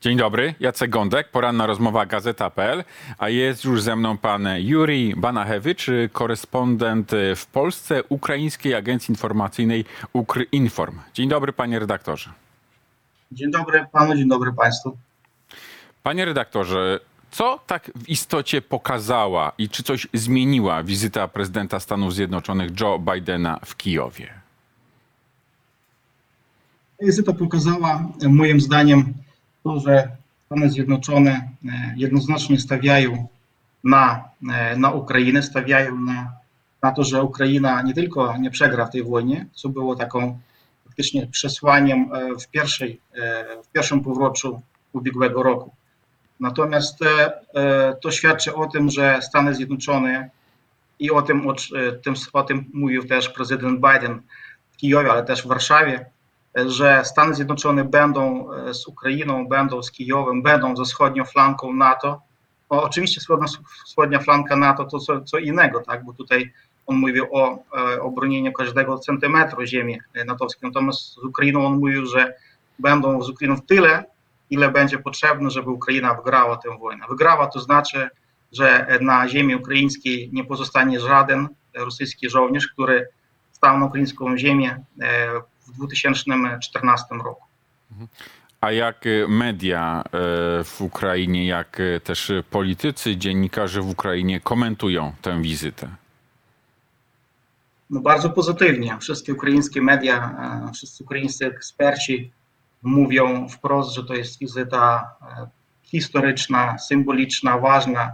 Dzień dobry, Jacek Gądek, poranna rozmowa Gazeta.pl, a jest już ze mną pan Juri Banachewicz, korespondent w Polsce Ukraińskiej Agencji Informacyjnej Ukrinform. Dzień dobry panie redaktorze. Dzień dobry panu, dzień dobry państwu. Panie redaktorze, co tak w istocie pokazała i czy coś zmieniła wizyta prezydenta Stanów Zjednoczonych Joe Bidena w Kijowie? Wizyta pokazała moim zdaniem to, że Stany Zjednoczone e, jednoznacznie stawiają na, e, na Ukrainę, stawiają na, na to, że Ukraina nie tylko nie przegra w tej wojnie, co było taką faktycznie przesłaniem e, w, pierwszej, w pierwszym półroczu ubiegłego roku. Natomiast to świadczy o tym, że Stany Zjednoczone i o tym, o, tym, o tym mówił też prezydent Biden w Kijowie, ale też w Warszawie, że Stany Zjednoczone będą e, z Ukrainą, będą z Kijowem, będą ze wschodnią flanką NATO. O, oczywiście wschodnia, flanka NATO to co, co innego, tak? bo tutaj on mówił o e, obronieniu każdego centymetru ziemi natowskiej. Natomiast z Ukrainą on mówił, że będą z Ukrainą tyle, ile będzie potrzebne, żeby Ukraina wygrała tę wojnę. Wygrała to znaczy, że na ziemi ukraińskiej nie pozostanie żaden rosyjski żołnierz, który stał na ukraińską ziemię e, w 2014 roku. A jak media e, w Ukrainie, jak też politycy, dziennikarze w Ukrainie komentują tę wizytę? No bardzo pozytywnie. Wszystkie ukraińskie media, e, wszyscy ukraińscy eksperci mówią wprost, że to jest wizyta e, historyczna, symboliczna, ważna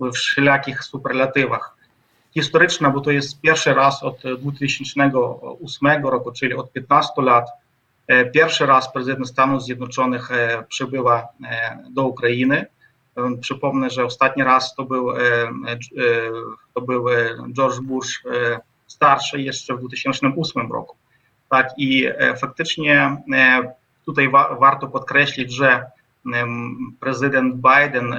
w wszelakich superlatywach historyczna, bo to jest pierwszy raz od 2008 roku, czyli od 15 lat, e, pierwszy raz prezydent Stanów Zjednoczonych e, przybywa e, do Ukrainy. Przypomnę, że ostatni raz to był, to był George Bush starszy jeszcze w 2008 roku. Tak i faktycznie tutaj wa warto podkreślić, że prezydent Biden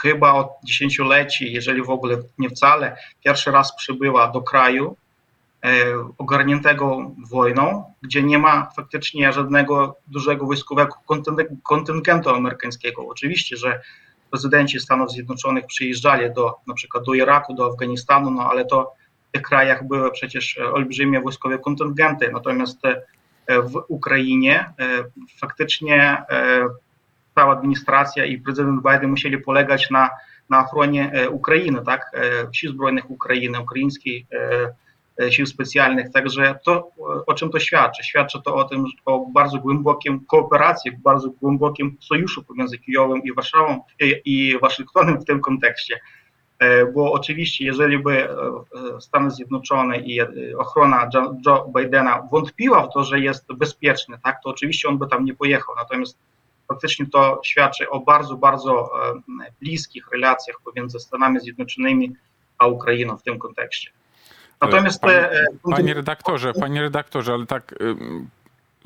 chyba od dziesięcioleci, jeżeli w ogóle nie wcale, pierwszy raz przybyła do kraju e, ogarniętego wojną, gdzie nie ma faktycznie żadnego dużego wojskowego kontyngentu amerykańskiego. Oczywiście, że prezydenci Stanów Zjednoczonych przyjeżdżali do na przykład do Iraku, do Afganistanu, no ale to w tych krajach były przecież olbrzymie wojskowe kontyngenty. Natomiast e, w Ukrainie e, faktycznie cała administracja i prezydent Biden musieli polegać na, na ochronie e, Ukrainy, tak, e, sił zbrojnych Ukrainy, ukraińskich e, sił specjalnych. Także to, o czym to świadczy? Świadczy to o tym, o bardzo głębokim kooperacji, bardzo głębokim sojuszu pomiędzy Kijowem i Warszawą i, i Waszyngtonem w tym kontekście. Bo oczywiście, jeżeli by Stany Zjednoczone i ochrona Joe Bidena wątpiła w to, że jest bezpieczny, tak, to oczywiście on by tam nie pojechał. Natomiast faktycznie to świadczy o bardzo, bardzo e, bliskich relacjach pomiędzy Stanami Zjednoczonymi a Ukrainą w tym kontekście. Natomiast panie, e, panie redaktorze, panie redaktorze, ale tak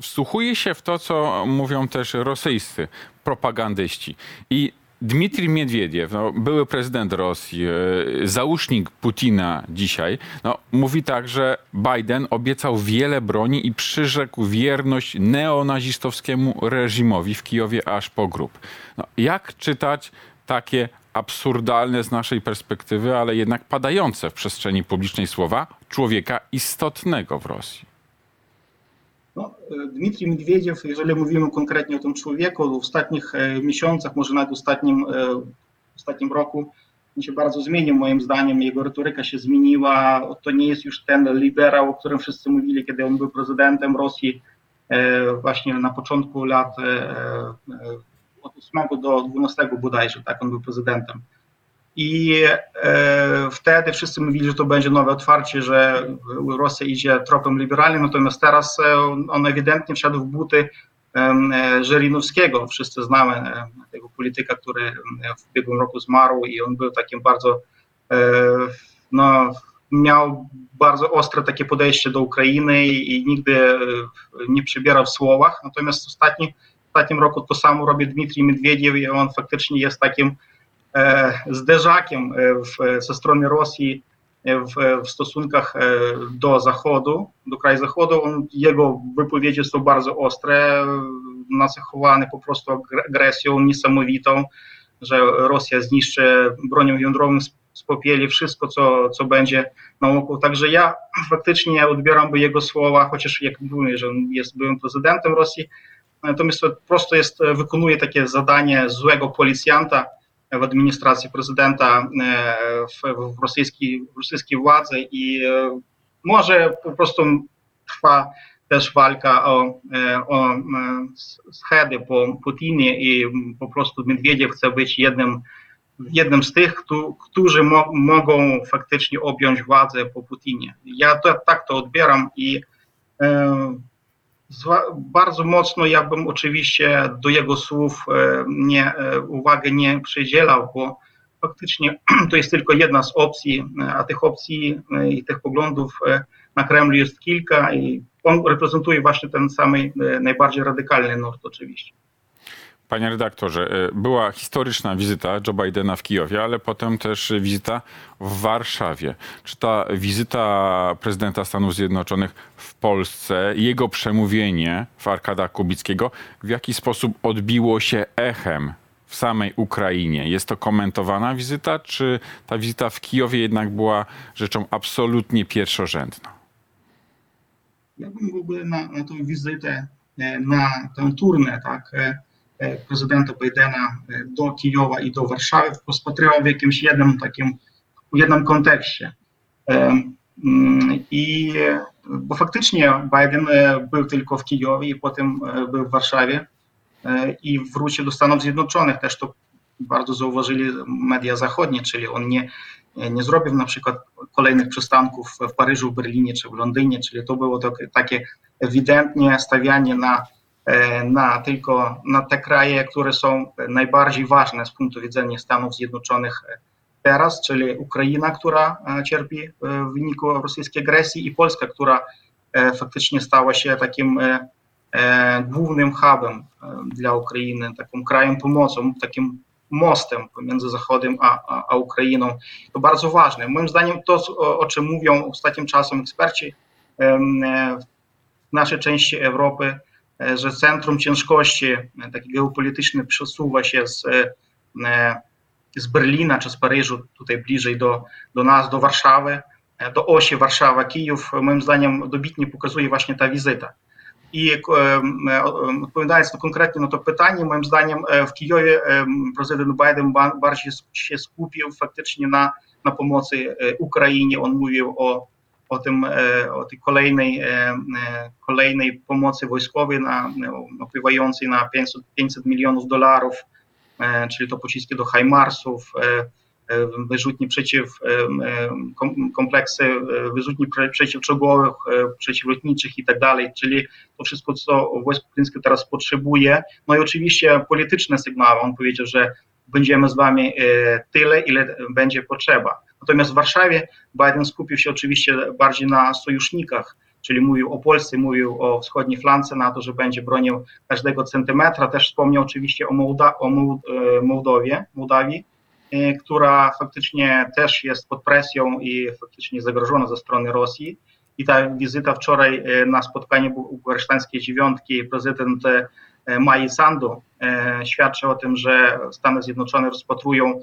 wsłuchuję się w to, co mówią też rosyjscy propagandyści i Dmitrij Miedwiediew, no, były prezydent Rosji, e, załóżnik Putina dzisiaj, no, mówi tak, że Biden obiecał wiele broni i przyrzekł wierność neonazistowskiemu reżimowi w Kijowie aż po grób. No, jak czytać takie absurdalne z naszej perspektywy, ale jednak padające w przestrzeni publicznej słowa człowieka istotnego w Rosji? No, e, Dmitrij jeżeli mówimy konkretnie o tym człowieku, w ostatnich e, miesiącach, może nawet w ostatnim, e, w ostatnim roku, on się bardzo zmienił moim zdaniem, jego retoryka się zmieniła, to nie jest już ten liberał, o którym wszyscy mówili, kiedy on był prezydentem Rosji właśnie na początku lat od 8 do 12 bodajże, tak, on był prezydentem. I e, wtedy wszyscy mówili, że to będzie nowe otwarcie, że Rosja idzie tropem liberalnym, natomiast teraz e, on ewidentnie wszedł w buty e, Żelinowskiego. Wszyscy znamy tego polityka, który w ubiegłym roku zmarł i on był takim bardzo, no, miał bardzo ostre takie podejście do Ukrainy i, nigdy nie przebierał w słowach. Natomiast w, ostatni, w ostatnim roku to samo robi Dmitrij Medwiediew i on faktycznie jest takim zderzakiem w, ze strony Rosji w, w stosunkach do Zachodu, do kraju Zachodu. On, jego wypowiedzi są bardzo ostre, nacechowane po prostu agresją niesamowitą, że Rosja zniszczy bronią jądrową spopieli wszystko, co, co będzie naokoło. Także ja faktycznie odbieram jego słowa, chociaż jak mówię, że jest byłym prezydentem Rosji, natomiast to prosto jest, wykonuje takie zadanie złego policjanta w administracji prezydenta w, w, rosyjskiej, władzy i może po prostu trwa też walka o, o schedy po Putinie i po prostu Medwiediew chce być jednym jednym z tych, którzy mo mogą faktycznie objąć władzę po Putinie. Ja tak to odbieram i e, bardzo mocno ja bym oczywiście do jego słów e, nie, e, uwagę nie przydzielał, bo faktycznie to jest tylko jedna z opcji, a tych opcji e, i tych poglądów e, na Kremlu jest kilka i on reprezentuje właśnie ten samый e, najbardziej radykalny nurt oczywiście. Panie redaktorze, e, była historyczna wizyta Joe Bidena w Kijowie, ale potem też wizyta w Warszawie. Czy ta wizyta prezydenta Stanów Zjednoczonych w Polsce, jego przemówienie w Arkada Kubickiego w jaki sposób odbiło się echem w samej Ukrainie? Jest to komentowana wizyta, czy ta wizyta w Kijowie jednak była rzeczą absolutnie pierwszorzędną? Ja bym w ogóle na, na tą wizytę, e, na tę turnę, tak, e, prezydenta Байдена do Kijowa i do Warszawy rozpatrywał w jakimś jednym takim, w jednym kontekście. I bo faktycznie Biden był tylko w Kijowie i potem był w Warszawie i wrócił do Stanów Zjednoczonych. Też to bardzo zauważyli media zachodnie, czyli on nie, nie zrobił na przykład kolejnych przystanków w Paryżu, w Berlinie czy w Londynie, czyli to było takie, takie ewidentnie stawianie na E, na tylko na te kraje, które są najbardziej ważne z punktu widzenia Stanów Zjednoczonych teraz, czyli Ukraina, która e, cierpi w wyniku rosyjskiej agresji i Polska, która e, faktycznie stała się takim głównym hubem dla Ukrainy, takim krajem pomocą, takim mostem pomiędzy Zachodem a, a, a Ukrainą. To bardzo ważne. Moim zdaniem to, o, czym mówią ostatnim czasem eksperci w naszej części Europy, E, że centrum ciężkości e, taki geopolityczny przesuwa się z, e, z Berlina czy z Paryżu tutaj bliżej do, do nas, do Warszawy, do osi Warszawa-Kijów, moim zdaniem dobitnie pokazuje właśnie ta wizyta. I odpowiadając na konkretnie na to pytanie, moim zdaniem w Kijowie prezydent Biden bardziej się skupił faktycznie na, na pomocy Ukrainie. On mówił o o, tym, e, o tej kolejnej, e, e, kolejnej pomocy wojskowej na, opływającej na 500, 500 milionów dolarów, czyli to pociski do HIMARSów, wyrzutnie przeciw, kompleksy wyrzutni przeciwczołgowych, przeciwlotniczych i tak dalej, czyli to wszystko, co wojsko ukraińskie teraz potrzebuje. No i oczywiście polityczne sygnały. On powiedział, że będziemy z wami tyle, ile będzie potrzeba. Natomiast w Warszawie Biden skupił się oczywiście bardziej na sojusznikach, czyli mówił o Polsce, mówił o wschodniej flance, na to, że będzie bronił każdego centymetra. Też wspomniał oczywiście o, Mołda o e, Mołdowie, Mołdawii, e, która faktycznie też jest pod presją i faktycznie zagrożona ze strony Rosji. I ta wizyta wczoraj e, na spotkaniu bukaresztańskiej dziewiątki prezydent Mai Sandu świadczy o tym, że Stany Zjednoczone rozpatrują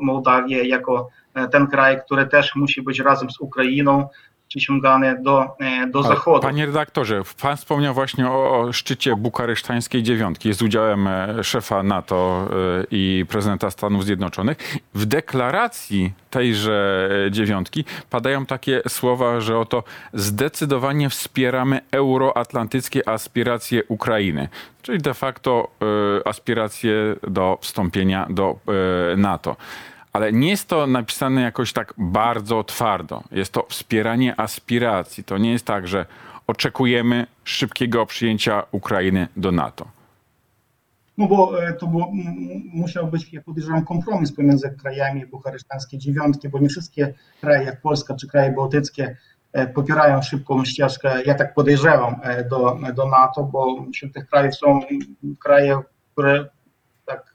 Mołdawię jako ten kraj, który też musi być razem z Ukrainą przyciągany do, e, do Zachodu. Panie redaktorze, pan wspomniał właśnie o, o szczycie bukaresztańskiej dziewiątki z udziałem e, szefa NATO i prezydenta Stanów Zjednoczonych. W deklaracji tejże dziewiątki padają takie słowa, że oto zdecydowanie wspieramy euroatlantyckie aspiracje Ukrainy, czyli de facto aspiracje do wstąpienia do NATO ale nie jest to napisane jakoś tak bardzo twardo. Jest to wspieranie aspiracji. To nie jest tak, że oczekujemy szybkiego przyjęcia Ukrainy do NATO. No bo e, to było, musiał być, ja podejrzewam, kompromis pomiędzy krajami bukaresztańskie dziewiątki, bo nie wszystkie kraje, jak Polska czy kraje bałtyckie, e, popierają szybką ścieżkę, ja tak podejrzewam, e, do, do NATO, bo wśród tych krajów są kraje, które tak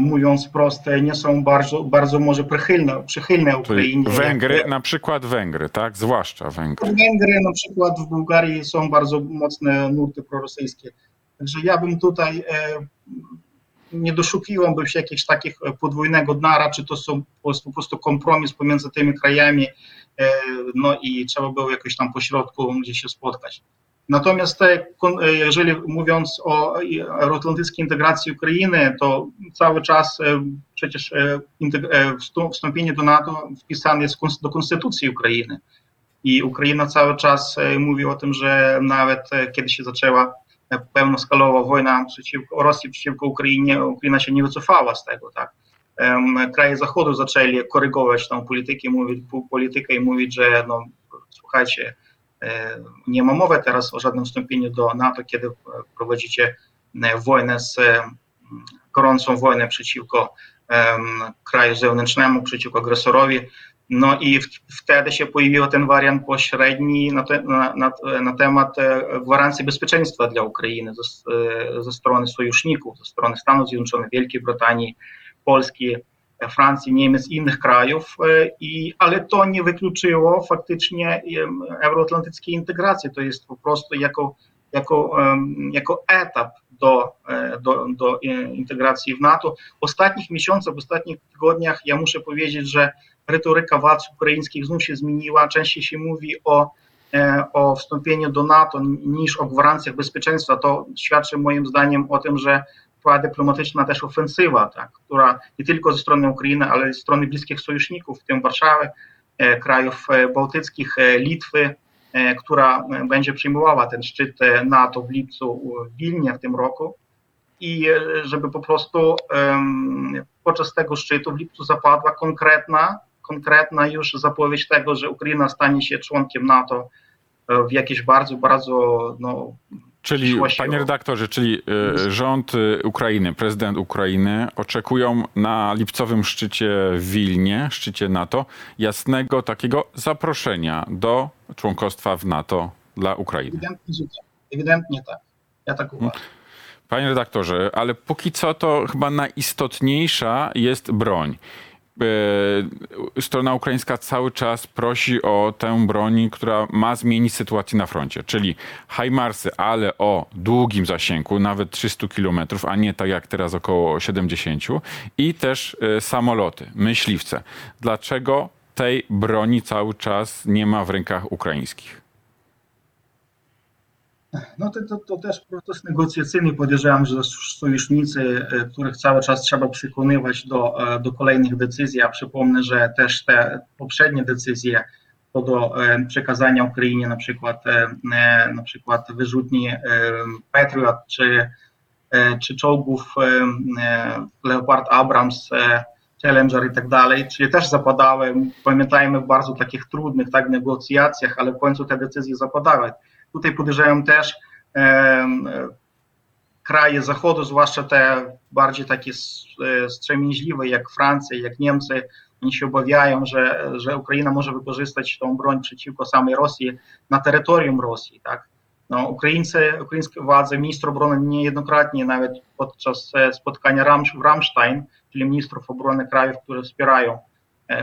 mówiąc prosto, nie są bardzo, bardzo może przychylne, przychylne Ukrainie. Węgry, jak, na przykład Węgry, tak? Zwłaszcza Węgry. Węgry, na przykład w Bułgarii są bardzo mocne nurty prorosyjskie. Także ja bym tutaj nie doszukiwałbym się jakichś takich podwójnego dna, czy to są po prostu kompromis pomiędzy tymi krajami, no i trzeba było jakoś tam pośrodku gdzieś się spotkać. Natomiast jeżeli mówiąc o euroatlantyckiej integracji Ukrainy, to cały czas przecież wstąpienie do NATO wpisane jest do konstytucji Ukrainy. I Ukraina cały czas mówi o tym, że nawet kiedy się zaczęła pełnoskalowa wojna przeciwko Rosji przeciwko Ukrainie, Ukraina się nie wycofała z tego, tak. Kraje Zachodu zaczęli korygować tą politykę, mówić, politykę i mówić, że no, słuchajcie, nie ma mowy teraz o żadnym wstąpieniu do NATO, kiedy prowadzicie wojnę z gorącą wojnę przeciwko kraju zewnętrznemu, przeciwko agresorowi. No i wtedy się pojawił ten wariant pośredni na, te, na, na, na, temat gwarancji bezpieczeństwa dla Ukrainy ze, ze strony sojuszników, ze strony Stanów Zjednoczonych, Wielkiej Brytanii, Polski, Francji, Niemiec innych krajów, i, ale to nie wykluczyło faktycznie euroatlantyckiej integracji. To jest po prostu jako, jako, jako etap do, do, do integracji w NATO. W ostatnich miesiącach, w ostatnich tygodniach ja muszę powiedzieć, że retoryka władz ukraińskich znów się zmieniła. Częściej się mówi o, o wstąpieniu do NATO niż o gwarancjach bezpieczeństwa. To świadczy moim zdaniem o tym, że trwa dyplomatyczna też ofensywa, tak, która nie tylko ze strony Ukrainy, ale ze strony bliskich sojuszników, w tym Warszawy, krajów bałtyckich, Litwy, która będzie przyjmowała ten szczyt NATO w lipcu w Wilnie w tym roku. I żeby po prostu podczas tego szczytu w lipcu zapadła konkretna, konkretna już zapowiedź tego, że Ukraina stanie się członkiem NATO w jakiejś bardzo, bardzo no, Czyli, panie redaktorze, czyli y, rząd y, Ukrainy, prezydent Ukrainy oczekują na lipcowym szczycie w Wilnie, szczycie NATO, jasnego takiego zaproszenia do członkostwa w NATO dla Ukrainy. Ewidentnie, tak. Ewidentnie tak. Ja tak uważam. Panie redaktorze, ale póki co to chyba najistotniejsza jest broń. E, strona ukraińska cały czas prosi o tę broń, która ma zmienić sytuację na froncie, czyli Hajmarsy, ale o długim zasięgu, nawet 300 km, a nie tak jak teraz około 70 i też e, samoloty, myśliwce. Dlaczego tej broni cały czas nie ma w rękach ukraińskich? No to, to, to też proces negocjacyjny. Podejrzewam, że sojusznicy, których cały czas trzeba przekonywać do, do kolejnych decyzji, a przypomnę, że też te poprzednie decyzje co do przekazania Ukrainie na przykład, na przykład wyrzutni Patriot czy, czy czołgów Leopard Abrams, Challenger i tak dalej, czyli też zapadały, pamiętajmy, w bardzo takich trudnych tak negocjacjach, ale w końcu te decyzje zapadały. Tutaj podejrzewam też kraje Zachodu, zwłaszcza te bardziej takie strzemięźliwe jak Francja, jak Niemcy, oni się obawiają, że, że Ukraina może wykorzystać tą broń przeciwko samej Rosji na terytorium Rosji. Tak? No, Ukraińcy, ukraińskie władze, minister obrony niejednokrotnie, nawet podczas spotkania w Ramstein, czyli ministrów obrony krajów, które wspierają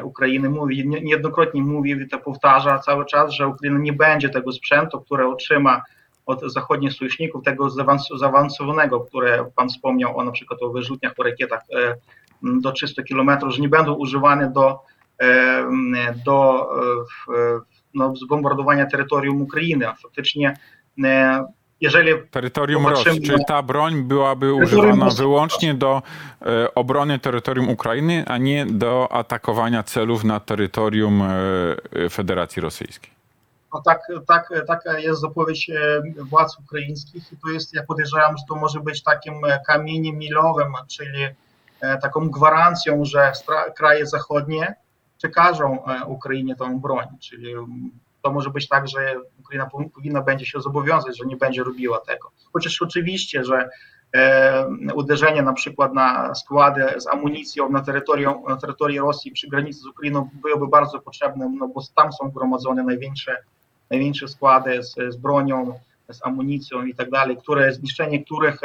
Ukrainy mówi, niejednokrotnie mówi i to powtarza cały czas, że Ukraina nie będzie tego sprzętu, które otrzyma od zachodnich sojuszników, tego zaawansowanego, które Pan wspomniał o na przykład o wyrzutniach, o rakietach do 300 km, że nie będą używane do, do no, zbombardowania terytorium Ukrainy. Faktycznie jeżeli terytorium Rosji, czyli ta broń byłaby używana wyłącznie do e, obrony terytorium Ukrainy, a nie do atakowania celów na terytorium e, Federacji Rosyjskiej. No tak, tak, taka jest zapowiedź e, władz ukraińskich i to jest, ja podejrzewam, że to może być takim kamieniem milowym, czyli taką gwarancją, że kraje zachodnie przekażą Ukrainie tą broń, czyli to może być tak, że Ukraina powinna będzie się zobowiązać, że nie będzie robiła tego. Chociaż oczywiście, że e, uderzenie na przykład na składy z amunicją na terytorium, na Rosji przy granicy z Ukrainą byłoby bardzo potrzebne, no bo tam są gromadzone największe, największe składy z, z bronią, z amunicją i tak dalej, które zniszczenie których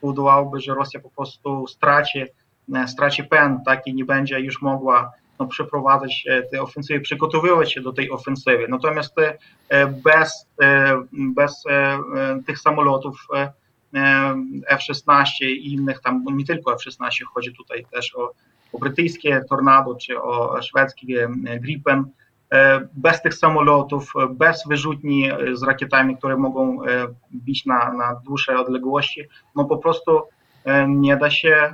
powodowałoby, że Rosja po prostu straci straci pęd, tak i nie będzie już mogła no, przeprowadzać te ofensywy, przygotowywać się do tej ofensywy. Natomiast bez, bez tych samolotów F-16 i innych tam, nie tylko F-16, chodzi tutaj też o, o brytyjskie Tornado czy o szwedzkie Gripen, bez tych samolotów, bez wyrzutni z rakietami, które mogą bić na, na dłuższe odległości, no po prostu nie da się,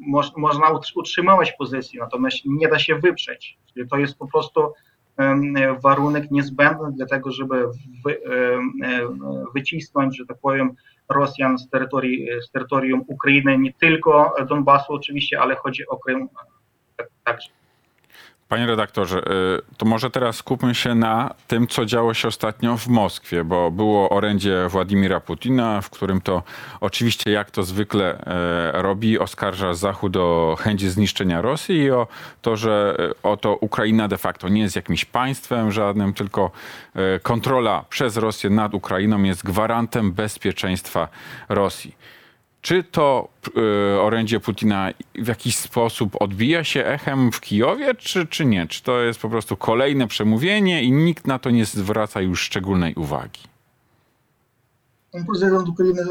moż, można utrzymywać pozycji, natomiast nie da się wyprzeć. Czyli to jest po prostu warunek niezbędny do tego, żeby wy, wycisnąć, że tak powiem, Rosjan z, terytorii, z terytorium Ukrainy, nie tylko Donbasu oczywiście, ale chodzi o Krym także. Panie redaktorze, y, to może teraz skupmy się na tym, co działo się ostatnio w Moskwie, bo było orędzie Władimira Putina, w którym to oczywiście, jak to zwykle e, robi, oskarża Zachód o chęci zniszczenia Rosji i o to, że e, oto Ukraina de facto nie jest jakimś państwem żadnym, tylko kontrola przez Rosję nad Ukrainą jest gwarantem bezpieczeństwa Rosji. Czy to y, orędzie Putina w jakiś sposób odbija się echem w Kijowie, czy, czy nie? Czy to jest po prostu kolejne przemówienie i nikt na to nie zwraca już szczególnej uwagi? Prezydent Ukrainy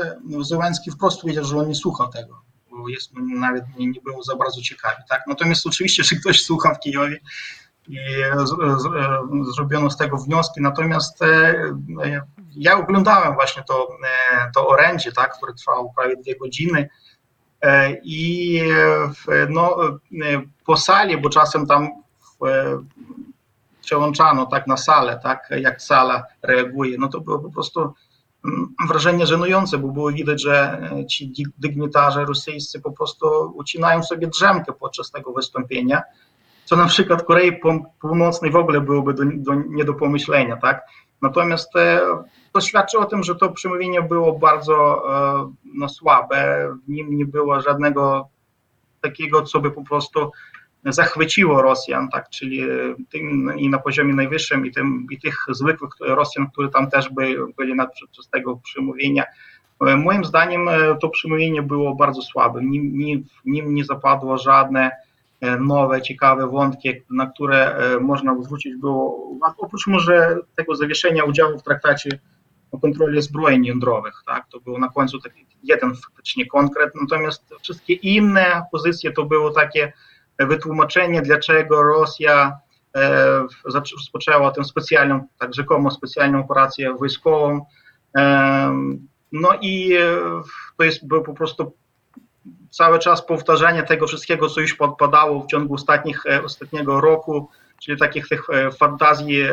Zełenski wprost powiedział, że on nie słuchał tego, bo jest, nawet nie, nie za bardzo ciekawy. Tak? Natomiast oczywiście, że ktoś słucha w Kijowie, i zrobiono z tego wnioski. Natomiast ja oglądałem właśnie to, to orędzie, tak, które trwało prawie dwie godziny. I no, po sali, bo czasem tam przełączano tak na salę, tak, jak sala reaguje, no to było po prostu wrażenie żenujące, bo było widać, że ci dygnitarze rosyjscy po prostu ucinają sobie drzemkę podczas tego wystąpienia co na przykład Korei Północnej w ogóle byłoby do, do, nie do pomyślenia, tak? Natomiast e, to świadczy o tym, że to przemówienie było bardzo e, no, słabe, w nim nie było żadnego takiego, co by po prostu zachwyciło Rosjan, tak, czyli tym i na poziomie najwyższym i, tym, i tych zwykłych Rosjan, którzy tam też by, byli podczas tego przemówienia. E, moim zdaniem to przemówienie było bardzo słabe, nim, nim, nim nie zapadło żadne E, nowe, ciekawe wątki, na które e, można zwrócić było uwagę. Oprócz może tego zawieszenia udziału w traktacie o kontroli zbrojeń jądrowych, tak, to był na końcu taki jeden faktycznie konkret, natomiast wszystkie inne pozycje to było takie wytłumaczenie, dlaczego Rosja e, rozpoczęła tę specjalną, tak rzekomo specjalną operację wojskową. E, no i e, to jest było po prostu cały czas powtarzanie tego wszystkiego, co już podpadało w ciągu ostatnich, e, ostatniego roku, czyli takich tych e, fantazji e,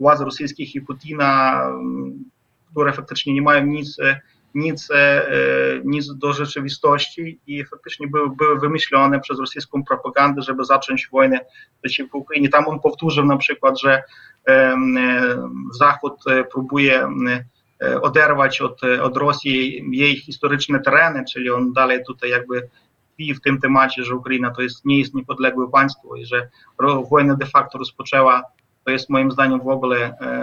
władz rosyjskich i Putina, które faktycznie nie mają nic, nic, nic do rzeczywistości i faktycznie były, były wymyślone przez rosyjską propagandę, żeby zacząć wojnę przeciwko Ukrainie. Tam on powtórzył na przykład, że Zachód próbuje oderwać od, od Rosji jej historyczne tereny, czyli on dalej tutaj jakby tkwi w tym temacie, że Ukraina to jest, nie jest niepodległe państwo i że wojna de facto rozpoczęła, to jest moim zdaniem w ogóle e,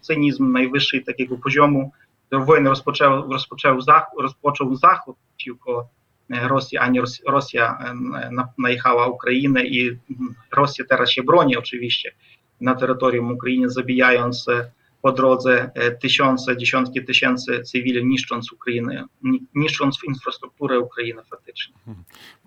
cynizm najwyższej takiego poziomu. Wojnę rozpoczął, rozpoczął, Zachód, rozpoczął Zachód przeciwko e, Rosji, a nie Rosja najechała Ukrainę i Rosja teraz się broni oczywiście na terytorium Ukrainy, zabijając po drodze e, tysiące, dziesiątki tysięcy cywili, niszcząc Ukrainę, niszcząc infrastrukturę Ukrainy faktycznie.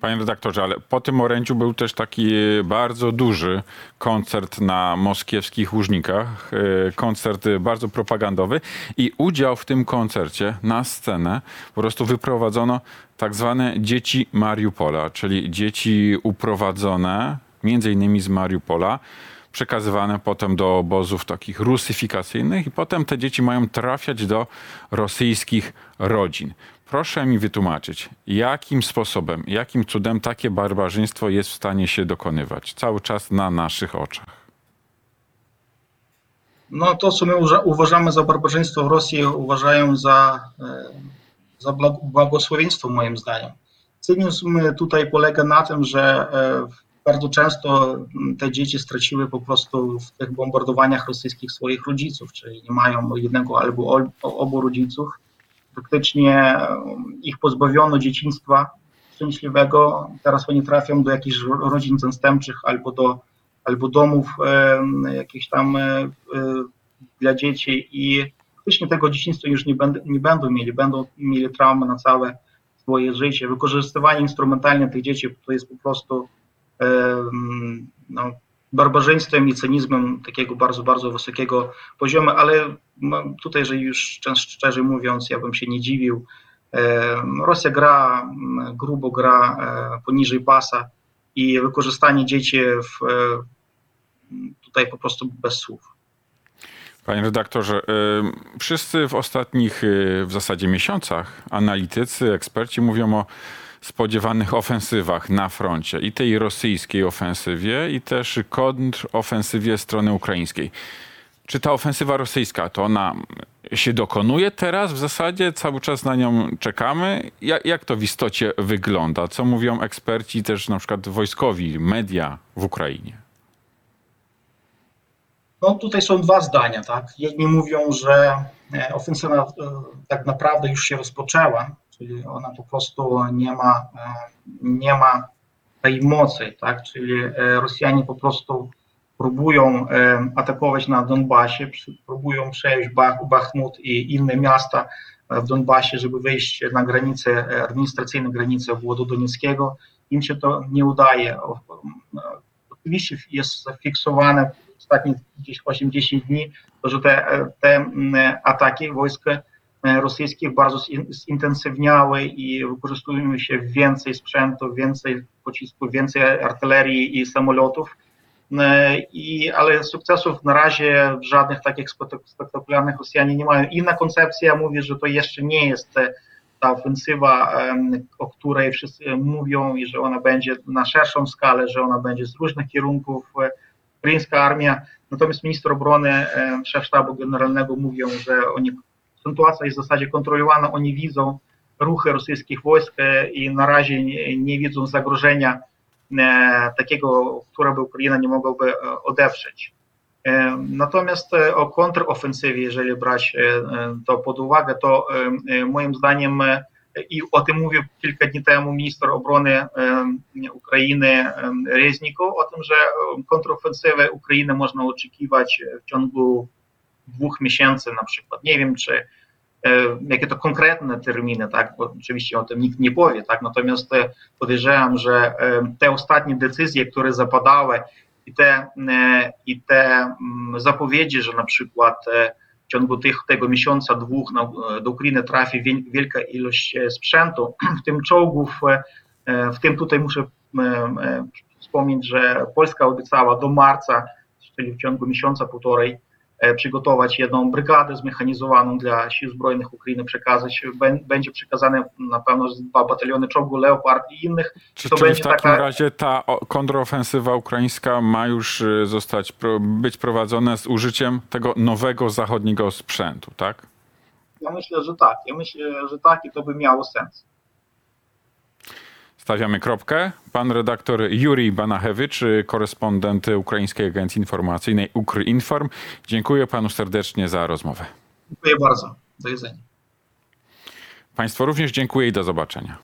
Panie redaktorze, ale po tym orędziu był też taki bardzo duży koncert na moskiewskich Łużnikach, e, koncert bardzo propagandowy i udział w tym koncercie na scenę po prostu wyprowadzono tak zwane dzieci Mariupola, czyli dzieci uprowadzone między innymi z Mariupola, przekazywane potem do obozów takich rusyfikacyjnych i potem te dzieci mają trafiać do rosyjskich rodzin. Proszę mi wytłumaczyć, jakim sposobem, jakim cudem takie barbarzyństwo jest w stanie się dokonywać cały czas na naszych oczach? No to, co my uważamy za barbarzyństwo w Rosji, uważają za, e, za błogosławieństwo moim zdaniem. Cynizm tutaj polega na tym, że e, bardzo często mm, te dzieci straciły po prostu w tych bombardowaniach rosyjskich swoich rodziców, czyli nie mają jednego albo obu rodziców. Faktycznie mm, ich pozbawiono dzieciństwa, szczęśliwego. Teraz oni trafią do jakichś rodzin zastępczych albo do albo domów e, jakichś tam e, e, dla dzieci i faktycznie tego dzieciństwa już nie, będą, nie będą mieli, będą mieli traumę na całe swoje życie. Wykorzystywanie instrumentalne tych dzieci to jest po prostu no, barbarzyństwem i cynizmem takiego bardzo, bardzo wysokiego poziomu, ale no, tutaj, że już szczerze mówiąc, ja bym się nie dziwił. Rosja gra, grubo gra poniżej pasa i wykorzystanie dzieci w, tutaj po prostu bez słów. Panie redaktorze, wszyscy w ostatnich w zasadzie miesiącach analitycy, eksperci mówią o spodziewanych ofensywach na froncie i tej rosyjskiej ofensywie i też kontrofensywie strony ukraińskiej. Czy ta ofensywa rosyjska, to ona się dokonuje teraz w zasadzie? Cały czas na nią czekamy? Jak, jak to w istocie wygląda? Co mówią eksperci też na przykład wojskowi, media w Ukrainie? No tutaj są dwa zdania, tak? Jedni mówią, że e, ofensywa e, tak naprawdę już się rozpoczęła, czyli ona po prostu nie ma, e, nie ma tej mocy, tak? Czyli Rosjanie po prostu próbują atakować na Donbasie, próbują przejąć Bachmut i inne miasta w Donbasie, żeby wejść na granicę, administracyjne granice Włododonieckiego. Im się to nie udaje. Oczywiście jest zafiksowane ostatnich gdzieś 8-10 dni, że te, te ataki wojsk e, rosyjskich bardzo zintensywniały i wykorzystują się więcej sprzętu, więcej pocisków, więcej artylerii i samolotów. I, ale sukcesów na razie żadnych takich spektakularnych Rosjanie nie mają. Inna koncepcja mówi, że to jeszcze nie jest ta ofensywa, o której wszyscy mówią i że ona będzie na szerszą skalę, że ona będzie z różnych kierunków ukraińska armia, natomiast minister obrony, szef sztabu generalnego mówią, że oni, sytuacja jest w zasadzie kontrolowana, oni widzą ruchy rosyjskich wojsk e, i na razie nie, widzą zagrożenia e, takiego, które by Ukraina nie mogłaby odeprzeć. Natomiast o kontrofensywie, jeżeli brać to pod uwagę, to moim zdaniem i o tym mówił kilka dni temu minister obrony Ukrainy Reznikow, o tym, że kontrofensywę Ukrainy można oczekiwać w ciągu dwóch miesięcy na przykład. Nie wiem, czy jakie to konkretne terminy, tak, bo oczywiście o tym nikt nie powie, tak, natomiast podejrzewam, że te ostatnie decyzje, które zapadały i te, i te zapowiedzi, że na przykład ciągu tych, tego miesiąca, dwóch na, do Ukrainy trafi wielka ilość e, sprzętu, w tym czołgów, e, e, w tym tutaj muszę wspomnieć, że Polska obiecała do marca, czyli w ciągu miesiąca, półtorej, przygotować jedną brygadę zmechanizowaną dla sił zbrojnych Ukrainy, przekazać, będzie przekazane na pewno dwa bataliony czołgu Leopard i innych. Czy, to czyli będzie w takim taka... razie ta kontrofensywa ukraińska ma już y, zostać, być prowadzona z użyciem tego nowego zachodniego sprzętu, tak? Ja myślę, że tak. Ja myślę, że tak i to by miało sens. Stawiamy kropkę. Pan redaktor Jurij Banachewicz, korespondent Ukraińskiej Agencji Informacyjnej Ukrinform. Dziękuję panu serdecznie za rozmowę. Dziękuję bardzo. Do widzenia. Państwu również dziękuję i do zobaczenia.